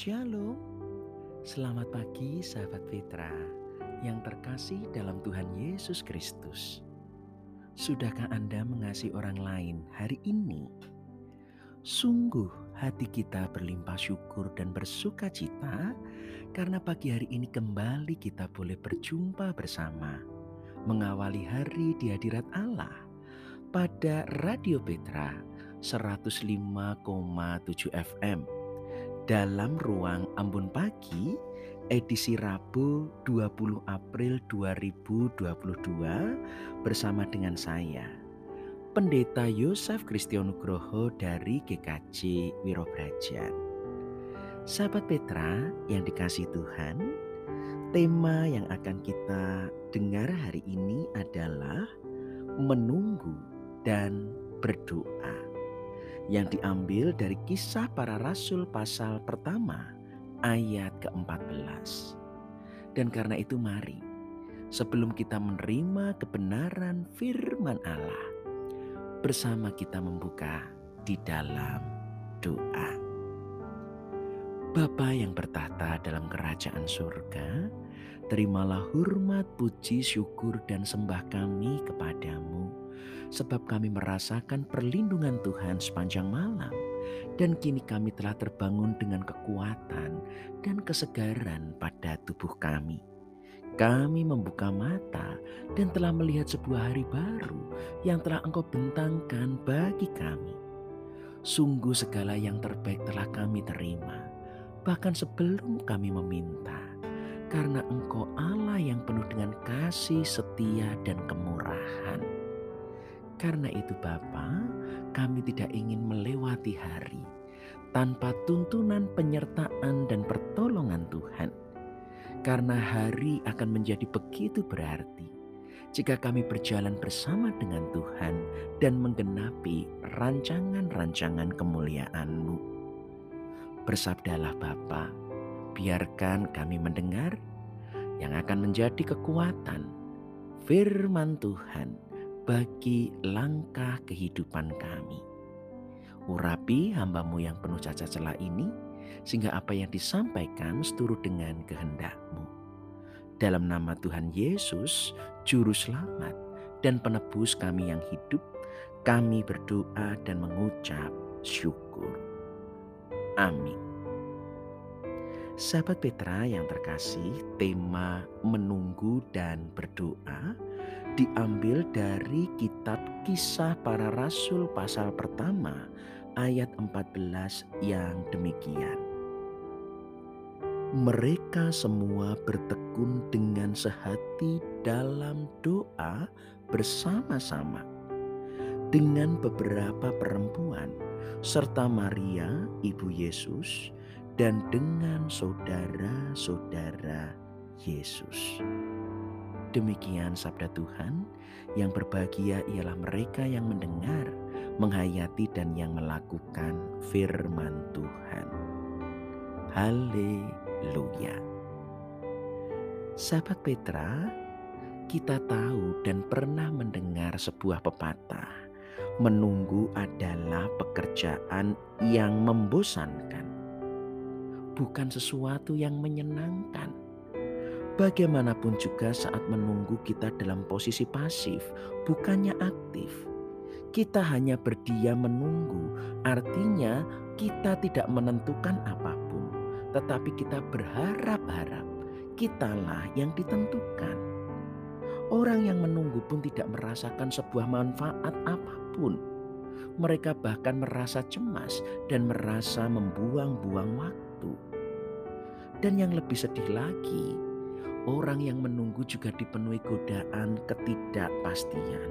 Shalom, selamat pagi sahabat Petra yang terkasih dalam Tuhan Yesus Kristus. Sudahkah Anda mengasihi orang lain hari ini? Sungguh hati kita berlimpah syukur dan bersuka cita karena pagi hari ini kembali kita boleh berjumpa bersama mengawali hari di hadirat Allah pada Radio Petra 105,7 FM dalam ruang Ambon Pagi edisi Rabu 20 April 2022 bersama dengan saya Pendeta Yosef Kristionugroho dari GKJ Wirobrajan. Sahabat Petra yang dikasih Tuhan, tema yang akan kita dengar hari ini adalah menunggu dan berdoa yang diambil dari kisah para rasul pasal pertama ayat ke-14. Dan karena itu mari sebelum kita menerima kebenaran firman Allah bersama kita membuka di dalam doa. Bapa yang bertahta dalam kerajaan surga, terimalah hormat, puji, syukur, dan sembah kami kepadamu sebab kami merasakan perlindungan Tuhan sepanjang malam, dan kini kami telah terbangun dengan kekuatan dan kesegaran pada tubuh kami. Kami membuka mata dan telah melihat sebuah hari baru yang telah Engkau bentangkan bagi kami. Sungguh, segala yang terbaik telah kami terima, bahkan sebelum kami meminta, karena Engkau Allah yang penuh dengan kasih, setia, dan kemurahan. Karena itu Bapa, kami tidak ingin melewati hari tanpa tuntunan penyertaan dan pertolongan Tuhan. Karena hari akan menjadi begitu berarti jika kami berjalan bersama dengan Tuhan dan menggenapi rancangan-rancangan kemuliaan-Mu. Bersabdalah Bapa, biarkan kami mendengar yang akan menjadi kekuatan firman Tuhan bagi langkah kehidupan kami. Urapi hambamu yang penuh cacat celah ini, sehingga apa yang disampaikan seturut dengan kehendakmu. Dalam nama Tuhan Yesus, Juru Selamat dan Penebus kami yang hidup, kami berdoa dan mengucap syukur. Amin. Sahabat Petra yang terkasih, tema menunggu dan berdoa diambil dari kitab kisah para rasul pasal pertama ayat 14 yang demikian. Mereka semua bertekun dengan sehati dalam doa bersama-sama dengan beberapa perempuan serta Maria ibu Yesus dan dengan saudara-saudara Yesus. Demikian sabda Tuhan, yang berbahagia ialah mereka yang mendengar, menghayati dan yang melakukan firman Tuhan. Haleluya. Sahabat Petra, kita tahu dan pernah mendengar sebuah pepatah. Menunggu adalah pekerjaan yang membosankan, bukan sesuatu yang menyenangkan Bagaimanapun juga saat menunggu kita dalam posisi pasif, bukannya aktif. Kita hanya berdiam menunggu, artinya kita tidak menentukan apa pun, tetapi kita berharap-harap kitalah yang ditentukan. Orang yang menunggu pun tidak merasakan sebuah manfaat apa pun. Mereka bahkan merasa cemas dan merasa membuang-buang waktu. Dan yang lebih sedih lagi, Orang yang menunggu juga dipenuhi godaan ketidakpastian.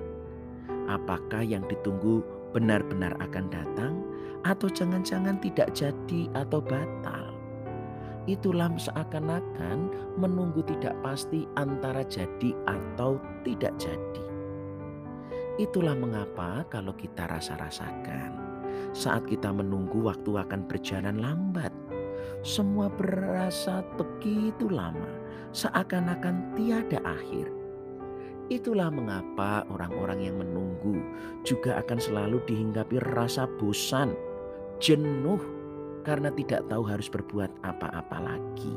Apakah yang ditunggu benar-benar akan datang, atau jangan-jangan tidak jadi atau batal? Itulah seakan-akan menunggu tidak pasti antara jadi atau tidak jadi. Itulah mengapa, kalau kita rasa-rasakan saat kita menunggu, waktu akan berjalan lambat. Semua berasa begitu lama seakan-akan tiada akhir. Itulah mengapa orang-orang yang menunggu juga akan selalu dihinggapi rasa bosan, jenuh, karena tidak tahu harus berbuat apa-apa lagi.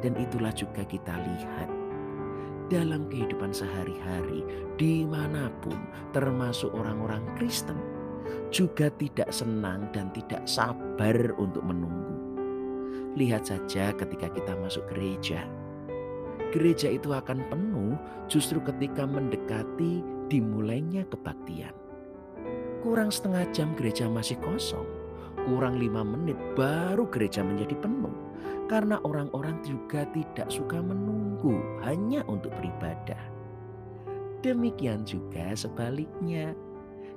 Dan itulah juga kita lihat dalam kehidupan sehari-hari di mana pun termasuk orang-orang Kristen juga tidak senang dan tidak sabar untuk menunggu. Lihat saja ketika kita masuk gereja. Gereja itu akan penuh justru ketika mendekati dimulainya kebaktian. Kurang setengah jam gereja masih kosong. Kurang lima menit baru gereja menjadi penuh. Karena orang-orang juga tidak suka menunggu hanya untuk beribadah. Demikian juga sebaliknya.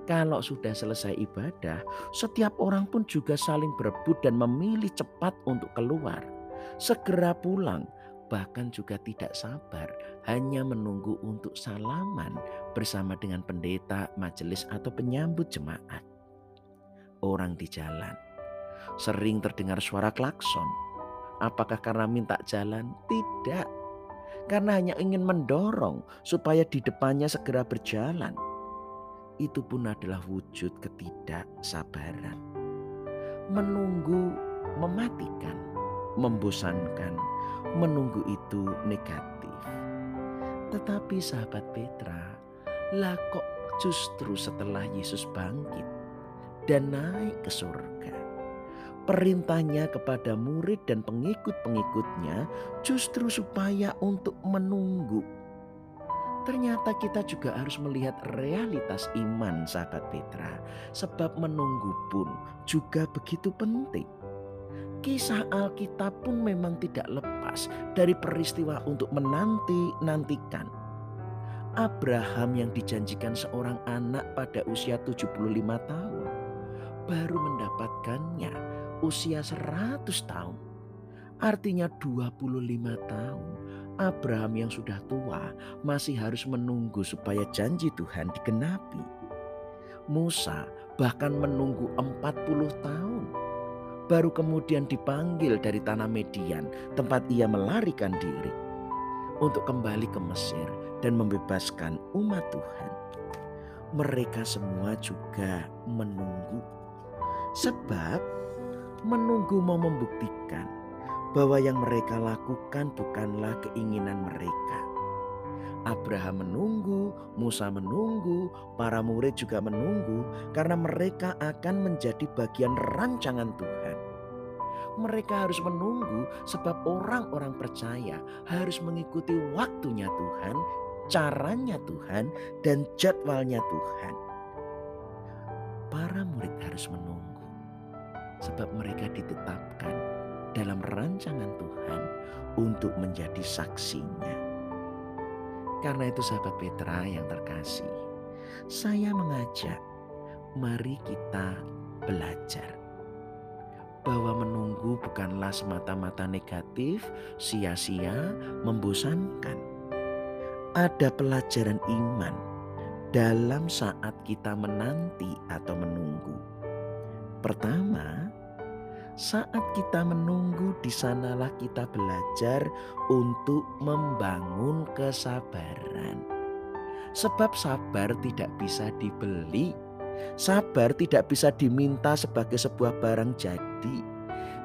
Kalau sudah selesai ibadah, setiap orang pun juga saling berebut dan memilih cepat untuk keluar. Segera pulang, bahkan juga tidak sabar hanya menunggu untuk salaman bersama dengan pendeta, majelis atau penyambut jemaat. Orang di jalan sering terdengar suara klakson. Apakah karena minta jalan? Tidak. Karena hanya ingin mendorong supaya di depannya segera berjalan itu pun adalah wujud ketidaksabaran. Menunggu mematikan, membosankan, menunggu itu negatif. Tetapi sahabat Petra, lah kok justru setelah Yesus bangkit dan naik ke surga. Perintahnya kepada murid dan pengikut-pengikutnya justru supaya untuk menunggu Ternyata kita juga harus melihat realitas iman sahabat Petra. Sebab menunggu pun juga begitu penting. Kisah Alkitab pun memang tidak lepas dari peristiwa untuk menanti-nantikan. Abraham yang dijanjikan seorang anak pada usia 75 tahun baru mendapatkannya usia 100 tahun. Artinya 25 tahun Abraham yang sudah tua masih harus menunggu supaya janji Tuhan digenapi. Musa bahkan menunggu 40 tahun. Baru kemudian dipanggil dari tanah Median tempat ia melarikan diri. Untuk kembali ke Mesir dan membebaskan umat Tuhan. Mereka semua juga menunggu. Sebab menunggu mau membuktikan bahwa yang mereka lakukan bukanlah keinginan mereka. Abraham menunggu, Musa menunggu, para murid juga menunggu karena mereka akan menjadi bagian rancangan Tuhan. Mereka harus menunggu sebab orang-orang percaya harus mengikuti waktunya Tuhan, caranya Tuhan, dan jadwalnya Tuhan. Para murid harus menunggu sebab mereka ditetapkan dalam rancangan Tuhan untuk menjadi saksinya. Karena itu sahabat Petra yang terkasih, saya mengajak mari kita belajar bahwa menunggu bukanlah semata-mata negatif, sia-sia, membosankan. Ada pelajaran iman dalam saat kita menanti atau menunggu. Pertama, saat kita menunggu di sanalah kita belajar untuk membangun kesabaran. Sebab sabar tidak bisa dibeli. Sabar tidak bisa diminta sebagai sebuah barang jadi.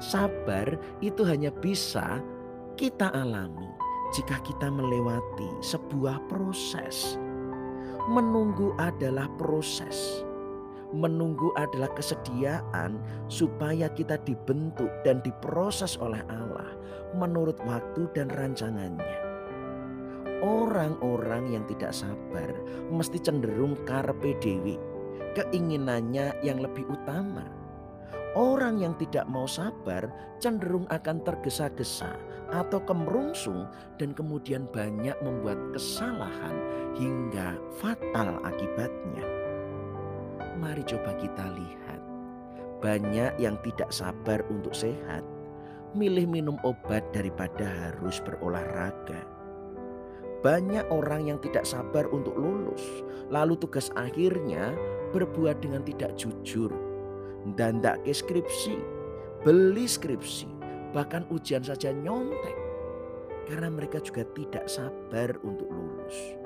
Sabar itu hanya bisa kita alami jika kita melewati sebuah proses. Menunggu adalah proses menunggu adalah kesediaan supaya kita dibentuk dan diproses oleh Allah menurut waktu dan rancangannya. Orang-orang yang tidak sabar mesti cenderung karpe dewi, keinginannya yang lebih utama. Orang yang tidak mau sabar cenderung akan tergesa-gesa atau kemerungsung dan kemudian banyak membuat kesalahan hingga fatal akibatnya mari coba kita lihat. Banyak yang tidak sabar untuk sehat, milih minum obat daripada harus berolahraga. Banyak orang yang tidak sabar untuk lulus, lalu tugas akhirnya berbuat dengan tidak jujur. Dan tak ke skripsi, beli skripsi, bahkan ujian saja nyontek. Karena mereka juga tidak sabar untuk lulus.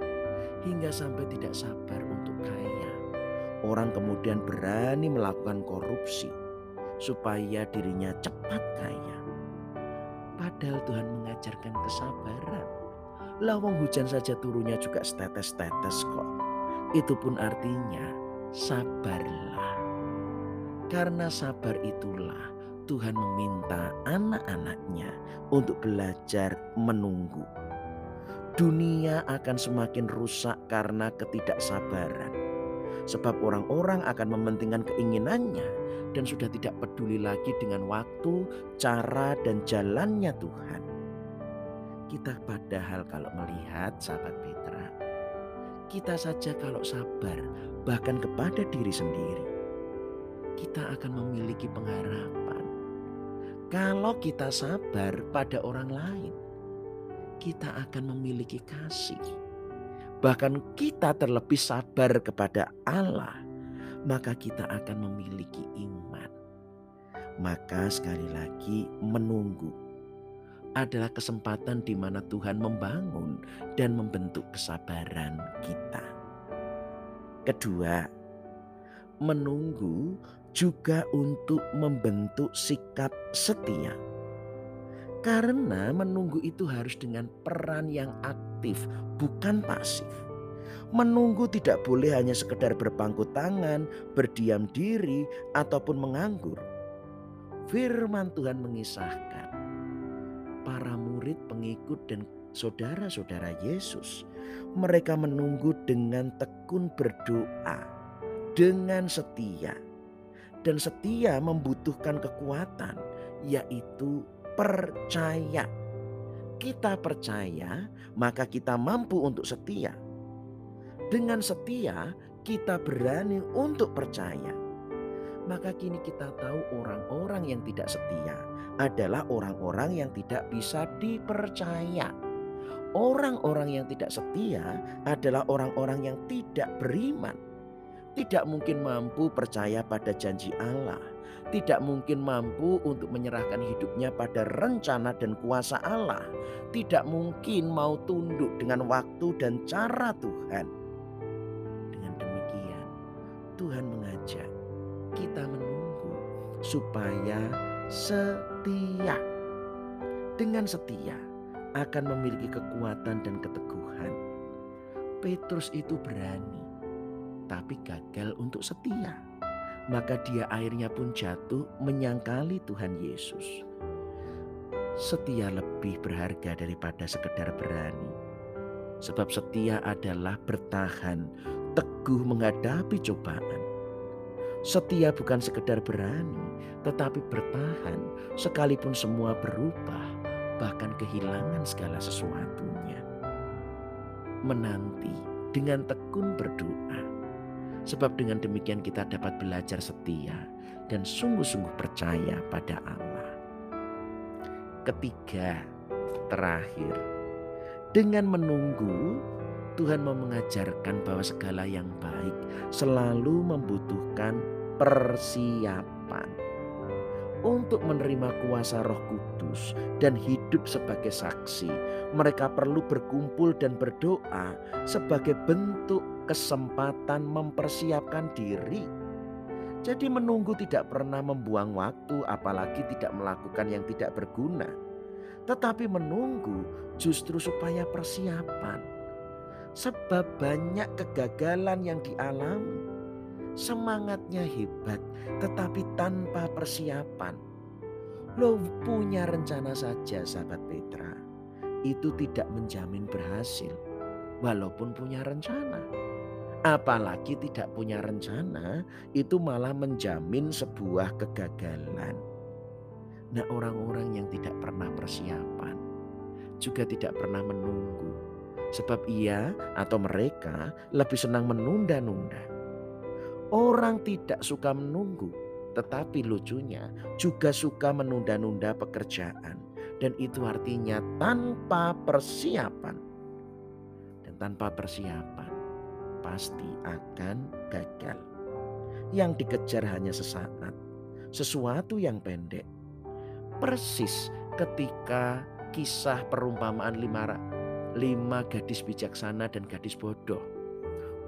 Hingga sampai tidak sabar untuk kaya orang kemudian berani melakukan korupsi supaya dirinya cepat kaya. Padahal Tuhan mengajarkan kesabaran. Lawang hujan saja turunnya juga setetes-tetes kok. Itu pun artinya sabarlah. Karena sabar itulah Tuhan meminta anak-anaknya untuk belajar menunggu. Dunia akan semakin rusak karena ketidaksabaran. Sebab orang-orang akan mementingkan keinginannya dan sudah tidak peduli lagi dengan waktu, cara, dan jalannya Tuhan. Kita padahal kalau melihat sahabat Petra, kita saja kalau sabar bahkan kepada diri sendiri, kita akan memiliki pengharapan. Kalau kita sabar pada orang lain, kita akan memiliki kasih. Bahkan kita terlebih sabar kepada Allah, maka kita akan memiliki iman. Maka sekali lagi menunggu adalah kesempatan di mana Tuhan membangun dan membentuk kesabaran kita. Kedua, menunggu juga untuk membentuk sikap setia. Karena menunggu itu harus dengan peran yang aktif, bukan pasif. Menunggu tidak boleh hanya sekedar berpangku tangan, berdiam diri, ataupun menganggur. Firman Tuhan mengisahkan para murid pengikut dan saudara-saudara Yesus. Mereka menunggu dengan tekun berdoa, dengan setia. Dan setia membutuhkan kekuatan, yaitu percaya. Kita percaya, maka kita mampu untuk setia dengan setia, kita berani untuk percaya. Maka kini kita tahu orang-orang yang tidak setia adalah orang-orang yang tidak bisa dipercaya. Orang-orang yang tidak setia adalah orang-orang yang tidak beriman. Tidak mungkin mampu percaya pada janji Allah. Tidak mungkin mampu untuk menyerahkan hidupnya pada rencana dan kuasa Allah. Tidak mungkin mau tunduk dengan waktu dan cara Tuhan Tuhan mengajak kita menunggu supaya setia. Dengan setia akan memiliki kekuatan dan keteguhan. Petrus itu berani, tapi gagal untuk setia. Maka dia akhirnya pun jatuh menyangkali Tuhan Yesus. Setia lebih berharga daripada sekedar berani. Sebab setia adalah bertahan teguh menghadapi cobaan. Setia bukan sekedar berani, tetapi bertahan sekalipun semua berubah, bahkan kehilangan segala sesuatunya. Menanti dengan tekun berdoa, sebab dengan demikian kita dapat belajar setia dan sungguh-sungguh percaya pada Allah. Ketiga, terakhir, dengan menunggu Tuhan mau mengajarkan bahwa segala yang baik selalu membutuhkan persiapan untuk menerima kuasa Roh Kudus dan hidup sebagai saksi. Mereka perlu berkumpul dan berdoa sebagai bentuk kesempatan mempersiapkan diri. Jadi, menunggu tidak pernah membuang waktu, apalagi tidak melakukan yang tidak berguna, tetapi menunggu justru supaya persiapan Sebab banyak kegagalan yang dialami. Semangatnya hebat tetapi tanpa persiapan. Lo punya rencana saja sahabat Petra. Itu tidak menjamin berhasil. Walaupun punya rencana. Apalagi tidak punya rencana itu malah menjamin sebuah kegagalan. Nah orang-orang yang tidak pernah persiapan juga tidak pernah menunggu sebab ia atau mereka lebih senang menunda-nunda. Orang tidak suka menunggu, tetapi lucunya juga suka menunda-nunda pekerjaan, dan itu artinya tanpa persiapan. Dan tanpa persiapan pasti akan gagal. Yang dikejar hanya sesaat, sesuatu yang pendek. Persis ketika kisah perumpamaan lima lima gadis bijaksana dan gadis bodoh.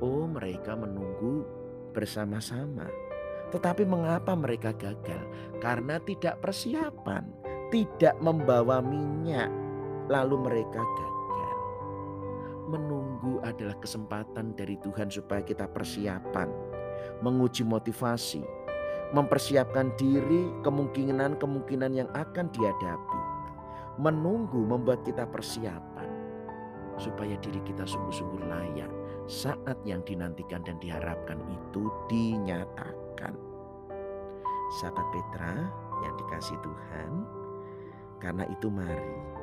Oh, mereka menunggu bersama-sama. Tetapi mengapa mereka gagal? Karena tidak persiapan, tidak membawa minyak, lalu mereka gagal. Menunggu adalah kesempatan dari Tuhan supaya kita persiapan, menguji motivasi, mempersiapkan diri kemungkinan-kemungkinan yang akan dihadapi. Menunggu membuat kita persiapan supaya diri kita sungguh-sungguh layak saat yang dinantikan dan diharapkan itu dinyatakan. Sahabat Petra yang dikasih Tuhan, karena itu mari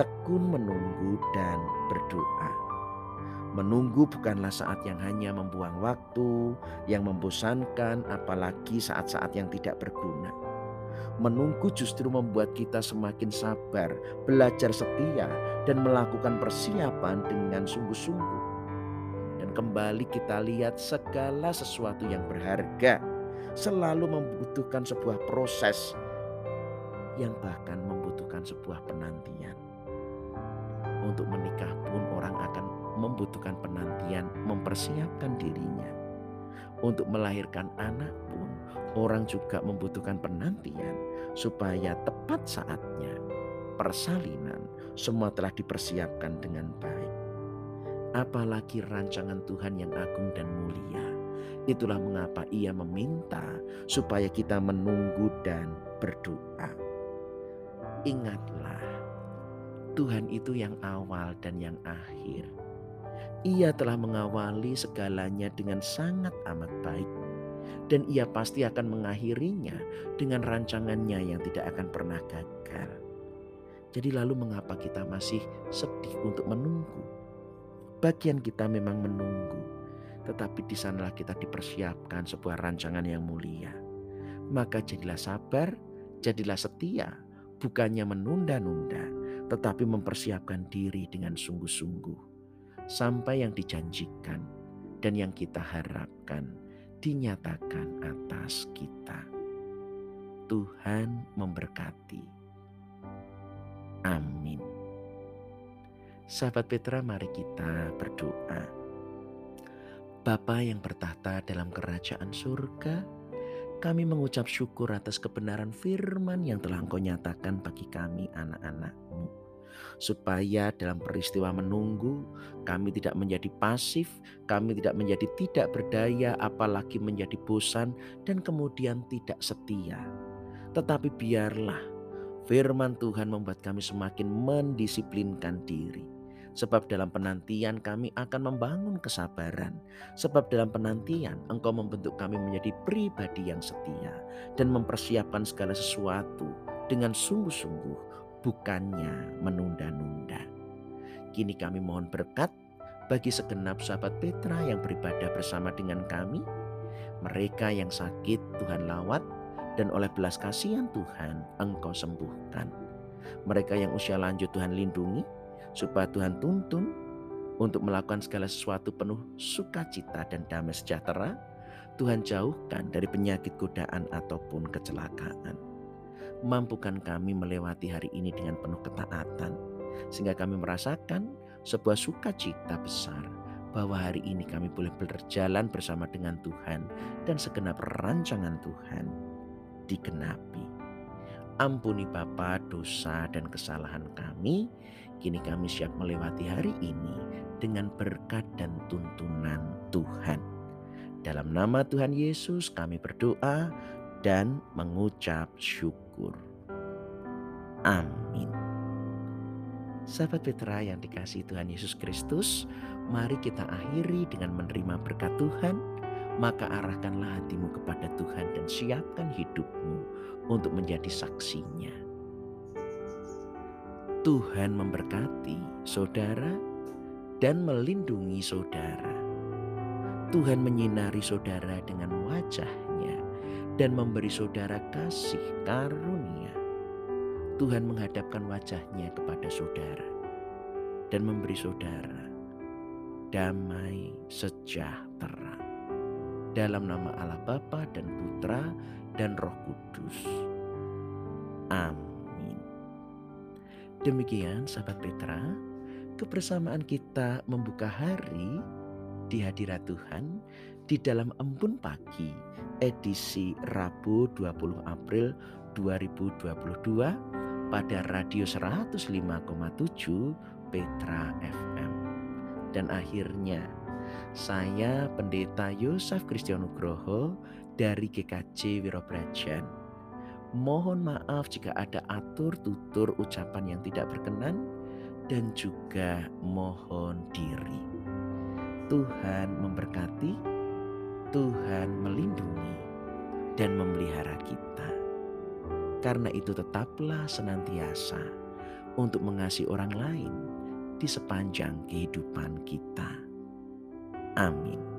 tekun menunggu dan berdoa. Menunggu bukanlah saat yang hanya membuang waktu, yang membosankan, apalagi saat-saat yang tidak berguna. Menunggu justru membuat kita semakin sabar, belajar setia, dan melakukan persiapan dengan sungguh-sungguh. Dan kembali kita lihat segala sesuatu yang berharga selalu membutuhkan sebuah proses yang bahkan membutuhkan sebuah penantian. Untuk menikah pun orang akan membutuhkan penantian mempersiapkan dirinya. Untuk melahirkan anak pun orang juga membutuhkan penantian supaya tepat saatnya persalinan semua telah dipersiapkan dengan baik. Apalagi rancangan Tuhan yang agung dan mulia. Itulah mengapa ia meminta supaya kita menunggu dan berdoa. Ingatlah, Tuhan itu yang awal dan yang akhir. Ia telah mengawali segalanya dengan sangat amat baik, dan Ia pasti akan mengakhirinya dengan rancangannya yang tidak akan pernah gagal. Jadi, lalu mengapa kita masih sedih untuk menunggu? Bagian kita memang menunggu, tetapi di sanalah kita dipersiapkan sebuah rancangan yang mulia. Maka jadilah sabar, jadilah setia, bukannya menunda-nunda, tetapi mempersiapkan diri dengan sungguh-sungguh sampai yang dijanjikan dan yang kita harapkan dinyatakan atas kita. Tuhan memberkati. Amin. Sahabat Petra, mari kita berdoa. Bapa yang bertahta dalam kerajaan surga, kami mengucap syukur atas kebenaran firman yang telah Engkau nyatakan bagi kami anak-anakmu supaya dalam peristiwa menunggu kami tidak menjadi pasif, kami tidak menjadi tidak berdaya, apalagi menjadi bosan dan kemudian tidak setia. Tetapi biarlah firman Tuhan membuat kami semakin mendisiplinkan diri. Sebab dalam penantian kami akan membangun kesabaran. Sebab dalam penantian engkau membentuk kami menjadi pribadi yang setia. Dan mempersiapkan segala sesuatu dengan sungguh-sungguh bukannya menunda-nunda. Kini kami mohon berkat bagi segenap sahabat Petra yang beribadah bersama dengan kami. Mereka yang sakit Tuhan lawat dan oleh belas kasihan Tuhan engkau sembuhkan. Mereka yang usia lanjut Tuhan lindungi supaya Tuhan tuntun untuk melakukan segala sesuatu penuh sukacita dan damai sejahtera. Tuhan jauhkan dari penyakit godaan ataupun kecelakaan. Mampukan kami melewati hari ini dengan penuh ketaatan, sehingga kami merasakan sebuah sukacita besar bahwa hari ini kami boleh berjalan bersama dengan Tuhan dan segenap rancangan Tuhan digenapi. Ampuni Bapa dosa dan kesalahan kami, kini kami siap melewati hari ini dengan berkat dan tuntunan Tuhan. Dalam nama Tuhan Yesus kami berdoa dan mengucap syukur syukur. Amin. Sahabat Petra yang dikasih Tuhan Yesus Kristus, mari kita akhiri dengan menerima berkat Tuhan. Maka arahkanlah hatimu kepada Tuhan dan siapkan hidupmu untuk menjadi saksinya. Tuhan memberkati saudara dan melindungi saudara. Tuhan menyinari saudara dengan wajahnya dan memberi saudara kasih karunia. Tuhan menghadapkan wajahnya kepada saudara dan memberi saudara damai sejahtera. Dalam nama Allah Bapa dan Putra dan Roh Kudus. Amin. Demikian sahabat Petra, kebersamaan kita membuka hari di hadirat Tuhan di dalam embun pagi edisi Rabu 20 April 2022 pada radio 105,7 Petra FM. Dan akhirnya saya Pendeta Yosef Kristianugroho dari GKJ Wirobrajan. Mohon maaf jika ada atur tutur ucapan yang tidak berkenan dan juga mohon diri. Tuhan memberkati, Tuhan melindungi dan memelihara kita. Karena itu tetaplah senantiasa untuk mengasihi orang lain di sepanjang kehidupan kita. Amin.